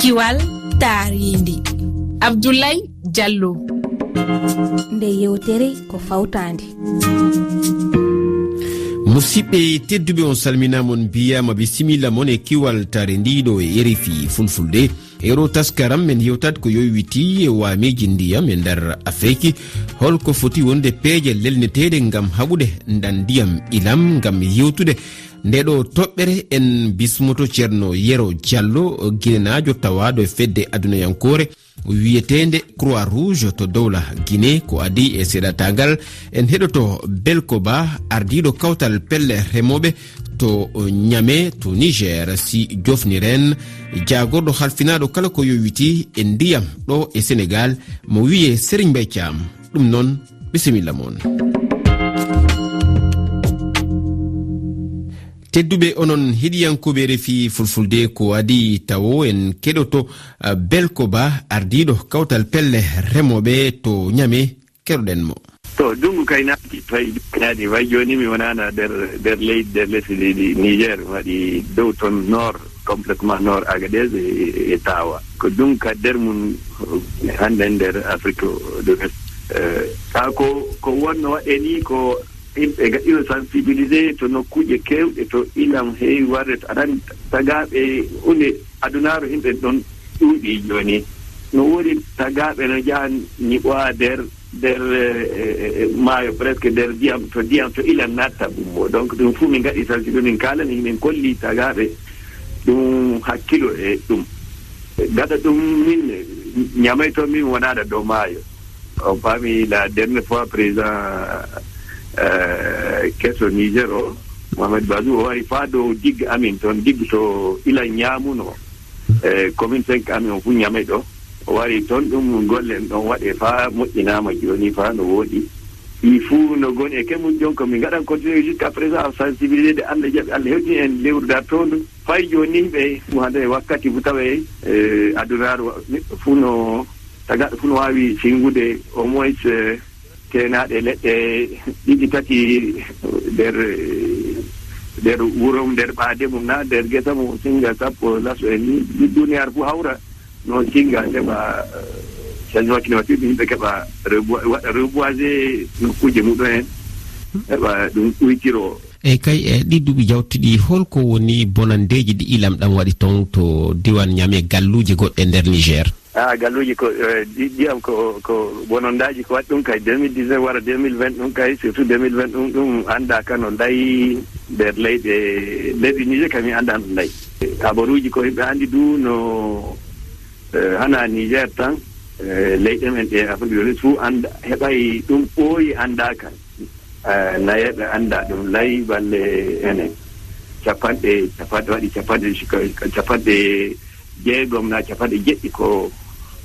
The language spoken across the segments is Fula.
kiwal taaridi abdoulaye diallo. Nde yewtere ko fawtande musidɓe tedduɓe on salminamon mbiyama bisimilla mon e kiwal tare ndiɗo e rfi fulfulde. Ero taskaram men yewtat ko yowiti e wamiji ndiyam e nder afrique. Holko foti wonde peeje lelneteɗe gam haɓude ndan ndiyam ilam gam yewtude ndeɗo toɓɓere en bismoto ceerno yero diallo guinenajo tawaɗo e fedde adunayankore wiyetede croix rouge to dowla guine ko adi e seeɗatagal en heɗoto belkoba ardiɗo kawtal pelle remoɓe to ñame to niger si jofniren. Jagorɗo halfinaɗo kala ko yowiti e ndiyam ɗo e sénégal. Mo wiye sérigne mbay thiam ɗum noon bisimilla moon. tedduɓe onon heɗiyankoɓe refi fulfulde ko adi tawo en keɗoto belko ba ardiɗo kawtal pelle remoɓe to ñame keɗoɗen mo. To junngo fay faynaaji fay jooni mi wonana nder nder leydi nder lesdi ɗi niger waɗi dow toon nord complètement nord agadés e, e tawa. Ko ɗum ka nder mum hannde e nder afrique de west haa euh, ko ko wonno waɗe ni ko yimɓe gaɗino sensibilisé to nokkuuje keewɗe to ilam heewi warde to aɗani tagaaɓe hunde adunaaru yimɓe ɗon ɗuuɗi jooni. No wori tagaaɓe no jaha ñiɓoa nder nder e, e, e, maayo presque nder ndiyam to ndiyam to ilam natta ɓummo donc ɗum fuu min ngaɗi sensibilisé min kaalani min kolli tagaaɓe ɗum hakkilo e ɗum. Gaɗa ɗum min ñamay to min wonaɗa dow maayo. On paami la dernière fois président keso niger o mohamed basou o wari faa dow digge amin toon digge to ila ñaamuno e commune cinq amin o fuu ñame ɗo. O wari toon ɗum gollen ɗon waɗe faa moƴƴinaama jooni faa no wooɗi ɗi fuu no goni e kemum jon ko min ngaɗan continué jusqu'à présent sensibilisé de allah jaɓi allah hewtini en lewruda toon fay jooni ɓe hade e wakkati fo tawe e adunaaru neɗɗo fuu no tagaɗo fuu no waawi singude au moins e keenaaɗe leɗɗe ɗiɗi tati nder nder wuro mum nder ɓaade mum na nder gesa mum singa sappo laso en ni ɗi duniyaaru fof hawra noon singa heɓa changement climatique yimɓe keɓa waɗa reboisé nokkuuje muɗum en heɓa ɗum ɓuytiro eyi kay e ɗi duuɓi jawtuɗi holko woni bonandeji ɗi ilam ɗam waɗi toon to diwan ñaame galluje goɗɗe e nder niger? a galluji ko eh, ƴiyam ko ko bonondaji ko waɗi ɗum kay 2019 wara 2020 ɗum kay surtout 2020 ɗum ɗum annda ka no dayi nder leyɗe leydi niger kam mi annda no dayi habaruji eh, ko yimɓe anndi du no eh, hana niger tan leyɗe men ɗe afrique de l'ouest fof annda heɓay ɗum ɓooyi annda kan nayeɓe annda ɗum layi balle enen. Capanɗe capanɗe waɗi capanɗe capanɗe jeegom na capanɗe jeɗɗi ko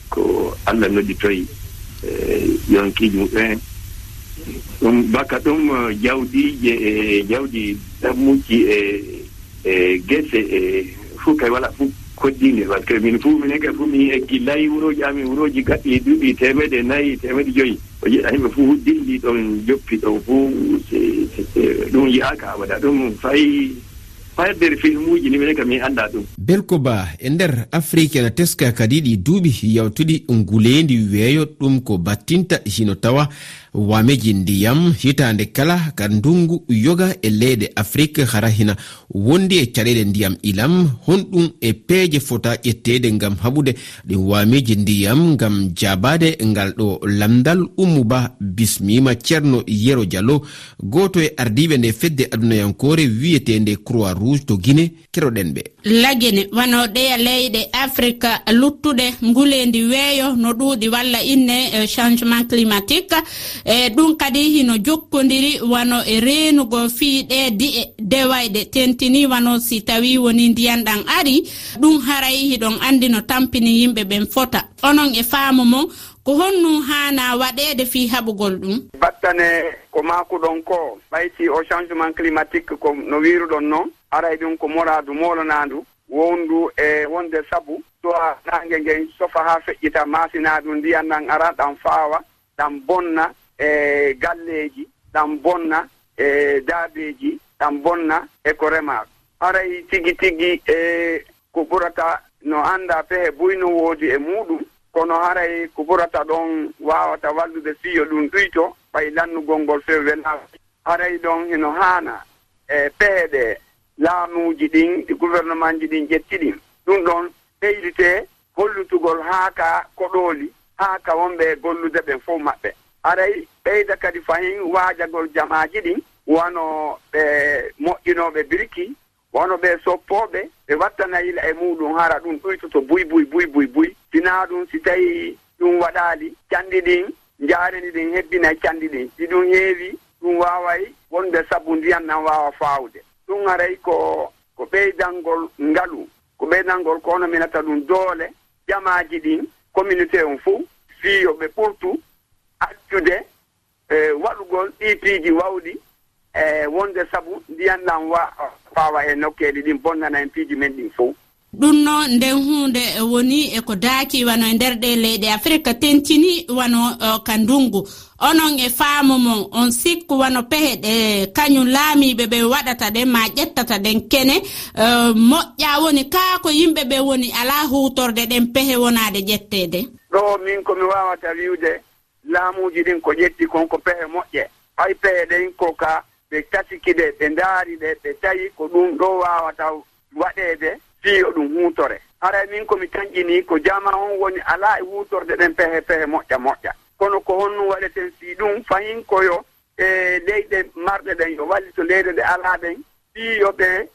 ko allah nodditoyi e, yonkiji muɗumen ɗum baka ɗum e, jawdije e jawdi ɗammuji e e gese e fuu kay wala fuu koddinde par ce que min fuu minen kay fuu mi eggi layi wuroji amin wuroji gaɗɗi duuɓi temedde nayi temedde joyi. O jiɗa yimɓe fuu dilli ɗon joppi ɗon fuu ɗum yiyaka abada. Ɗum fay faydere filmuji ni minen ka min annda ɗum. belko ba e nder afrique ene teska kadi ɗi duuɓi yawtuɗi nguleydi weeyo ɗum ko battinta hino tawa. Wameji ndiyam hitande kala ka ndungu yoga e leyɗe afrique hara hina. Wondi e caɗele ndiyam ilam honɗum e peeje fota ƴettede ngam haɓude. Ɗin wameji ndiyam ngam jabade ngal ɗo lamdal ummuba bismima ceerno yero diallo goto e ardiɓe nde fedde adunayankore wiyetende croix rouge to guine keroɗen ɓe. Lage lesdini wano ɗeya e leyɗe afrique luttuɗe nguledi weeyo no ɗuuɗi walla inne e changement climatique. E ɗum kadi hino jokkodiri wano e reenugo fiiɗe di e dewayɗe tentini wano si tawi woni ndiyan ɗan ari. Ɗum haray hiɗon andi no tampini yimɓe ɓen fota. Onon e faamu mon ko honnu haana waɗeede fii haɓugol ɗum? Battane ko maakuɗon ko ɓayti o changement climatique ko no wiiruɗon noon. Aray ɗum ko moradu molonandu wondu e wonde sabu. So a nangue nguen sofa ha feƴƴita masina ɗum ndiyan ɗan ara ɗan faawa ɗan bonna e galleji ɗan bonna e daabeji ɗan bonna e ko remaka haray tigi tigi e ko ɓurata no annda pehe buyno woodi e muɗum kono haray ko ɓurata ɗon wawata wallude fiyo ɗum ɗuyto ɓay lannugol ngol few welaa haray ɗon hino haana e peeɗe laamuuji ɗin ɗi gouvernement ji ɗin ƴetti ɗin. Ɗum ɗon ɓeyditee hollutugol haa ka koɗooli haa ka wonɓe gollude ɓen fof maɓɓe. Aray ɓeyda kadi fayin waajagol jamaaji ɗin wano ɓe moƴƴinooɓe biriki wono ɓe soppooɓe ɓe wattanayila e muɗum hara ɗum ɗuytoto buy buy buy buy buy. Sinaa ɗum si tawii ɗum waɗaali canndi ɗin njaareni ɗin hebbina e canndi ɗin. Si ɗum heewi ɗum waaway wonde sabu ndiyan nan waawa faawde. ɗum aray ko ko ɓeydangol ngalu ko ɓeydangol kono minata ɗum doole jamaaji ɗin communauté on fof fiyo ɓe ɓurtu accude e waɗugol ɗipiiji waawɗi e wonde sabu ndiyan ɗan wa fawa e nokkeeli ɗin bonnana en piiji men ɗin fof ɗum no nden hunde woni eko daaki wano e nder ɗe leyɗe afrique tentini wano e, ka ndungu. Onon e faamu mon on sikku wano pehe ɗe kañum laamiɓe ɓe waɗata ɗen ma ƴettata ɗen kene. E, moƴƴa woni kaa ko yimɓe ɓe woni ala hutorde ɗen pehe wonade ƴettede ɗo min komi wawata wiwde laamuji ɗin ko ƴetti kon ko pehe moƴƴe. Hay pehe ɗen ko ka ɓe tasikiɗe ɓe ndaari ɗe ɓe tawi ko ɗum ɗo wawata waɗeede. fiyo ɗum huutore. Haray min komi tañƴini ko jama on woni alaa e huutorde ɗen pehe pehe moƴƴa moƴƴa. Kono ko honno waɗeten si ɗum fayin koyo e leyɗe marɗe ɗen yo wallito leyɗe ɗe alaa ɗen fiyo ɓe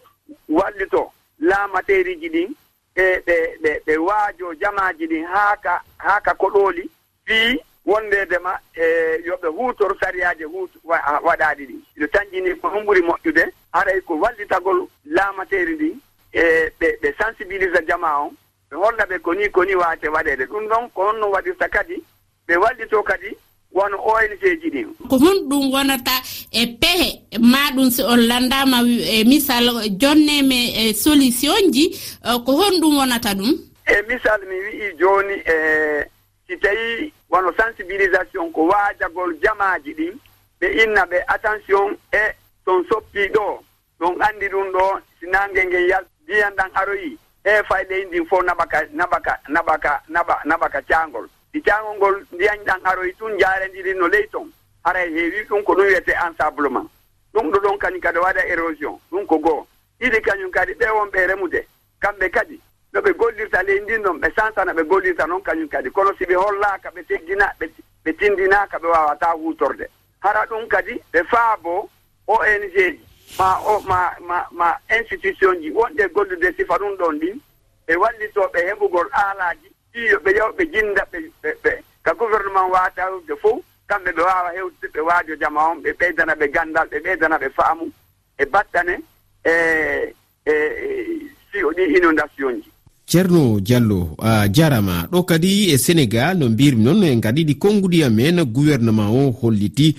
wallito laamateriji ɗin e ɓe ɓe ɓe waajo jamaaji ɗin haa ka haa ka koɗooli fii wondedema e yo ɓe huutoro sariyaaji huut waɗaaɗi ɗin ino tañƴini ko ɗum ɓuri moƴƴude haray ko wallitagol laamateri ndin e ɓe ɓe sensibilisa jama on ɓe holla ɓe koni koni waate waɗede. Ɗum ɗon ko honno waɗirta kadi ɓe wallito kadi won ong ji ɗin ko honɗum wonata e pehe maɗum si on landama e misal jonneme e solution ji e ko honɗum wonata ɗum? E misal mi wi'i joni e si tawi wono sensibilisation ko waajagol jamaji ɗin ɓe inna ɓe attention e ton soppi ɗo. Ɗon andi ɗum ɗo sinange ngel yal. ndiyan ɗan aroyi e fay ley ndin fof naɓaka naɓaka naɓaka naɓa naɓaka caangol. Ɗi caangol ngol ndiyan ɗan aroyi tun jarendiri no ley ton. Haray heewi ɗum ko ɗum wiyete ensablement ɗum ɗo ɗon kañum kadi waɗa érosion ɗum ko goo. Ɗiɗi kañum kadi ɓe wonɓe remude. Kamɓe kadi no ɓe gollirta ley ndin ɗon ɓe sansana ɓe gollirta noon kañum kadi. Kono si ɓe hollaka ɓe teggina ɓe tindinaka ɓe wawata hutorde hara ɗum kadi ɓe faabo ong ji. ma o ma ma ma institution ji wonɗe gollude sifa ɗum ɗon ɗin ɓe wallitoɓe heɓugol haalaaji ɗiyo ɓe yaw ɓe jinnda ɓe ɓe ka gouvernement waata hewde fof kamɓe ɓe waawa hewde ɓe waajo jama on ɓe ɓeydana ɓe ganndal ɓe ɓeydana ɓe faamu e battane e e si ɗi inondation ji. ceerno diallo a jarama. Ɗo kadi e sénégal no mbirmi noon en gaɗiɗi konngudi amen gouvernement o holliti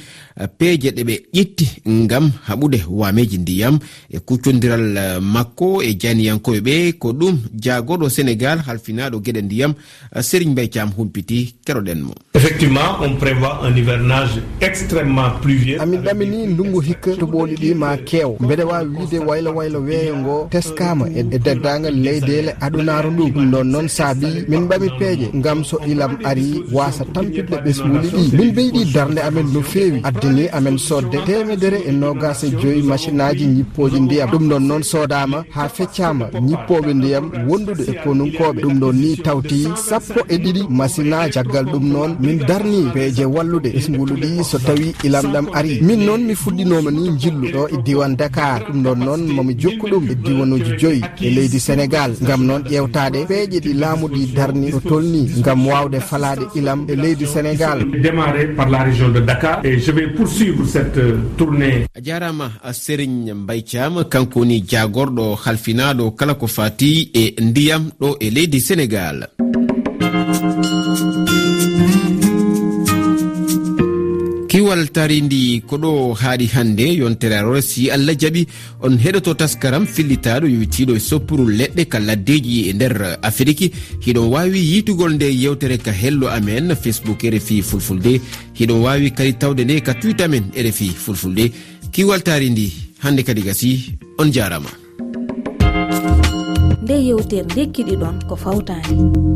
peeje ɗe ɓe ƴetti ngam haɓude wameji ndiyam e kuccodiral makko e janiyankoɓe ɓe. Ko ɗum jagoɗo sénégal halfinaɗo gueɗe ndiyam sérigne mbay cam humpiti keroɗen mo. Effectivement on prévoit un hivernage extrêmement pluvieux. Amin ɗamini ndungu hikka to ɓooli ɗi ma keew. Mbeɗa wawi wiide waylo waylo weeyo ngo teskama e deddagal leydele aɗuna laaruɗum ɗum ɗon noon saabi min ɓami peeje ngam so ilam ari wasa tampitde ɓesguuli ɗi. Min ɓeydi darde amen no feewi addini amen sodde temedere e nogas e joyi machine aji ñippoji ndiyam. Ɗum ɗon noon sodama ha feccama ñippoɓe ndiyam wondude e konunkoɓe ɗum ɗon ni tawti sappo e ɗiɗi machine aji caggal ɗum noon min darni peeje wallude ɓesguulu ɗi so tawi ilam ɗam ari. Min noon mi fuɗɗinoma ni jillu ɗo e diwan dakar. Ɗum ɗon noon mami jokku ɗum e diwanuji joyyi e leydi sénégal. Gam noon ƴew hawtaɗe peeƴe ɗi laamu ɗi darni ɗo tolni ngam wawde falade ilam e leydi sénégal. Démarré par la région de dakar et je vais poursuivre cette euh, tournée. A jarama sérigne mbay thiam kanko woni jagorɗo halfinaɗo kala ko fati e ndiyam ɗo e leydi sénégal. ɗuwal taridi ko ɗo haaɗi hannde yontere arore si allah jaɓi on heɗoto taskaram fillitaɗo yowitiɗo e soppuru leɗɗe ka laddeji e nder afrique hiɗon wawi yitugol nde yewtere ka hello amen facebook rfi fulfulde. Hiɗon wawi kadi tawde nde ka twit amen rfi fulfulde. Kiwal taari ndi hannde kadi gasi on jarama. Nde yewtere dekkiɗi ɗon ko fawtani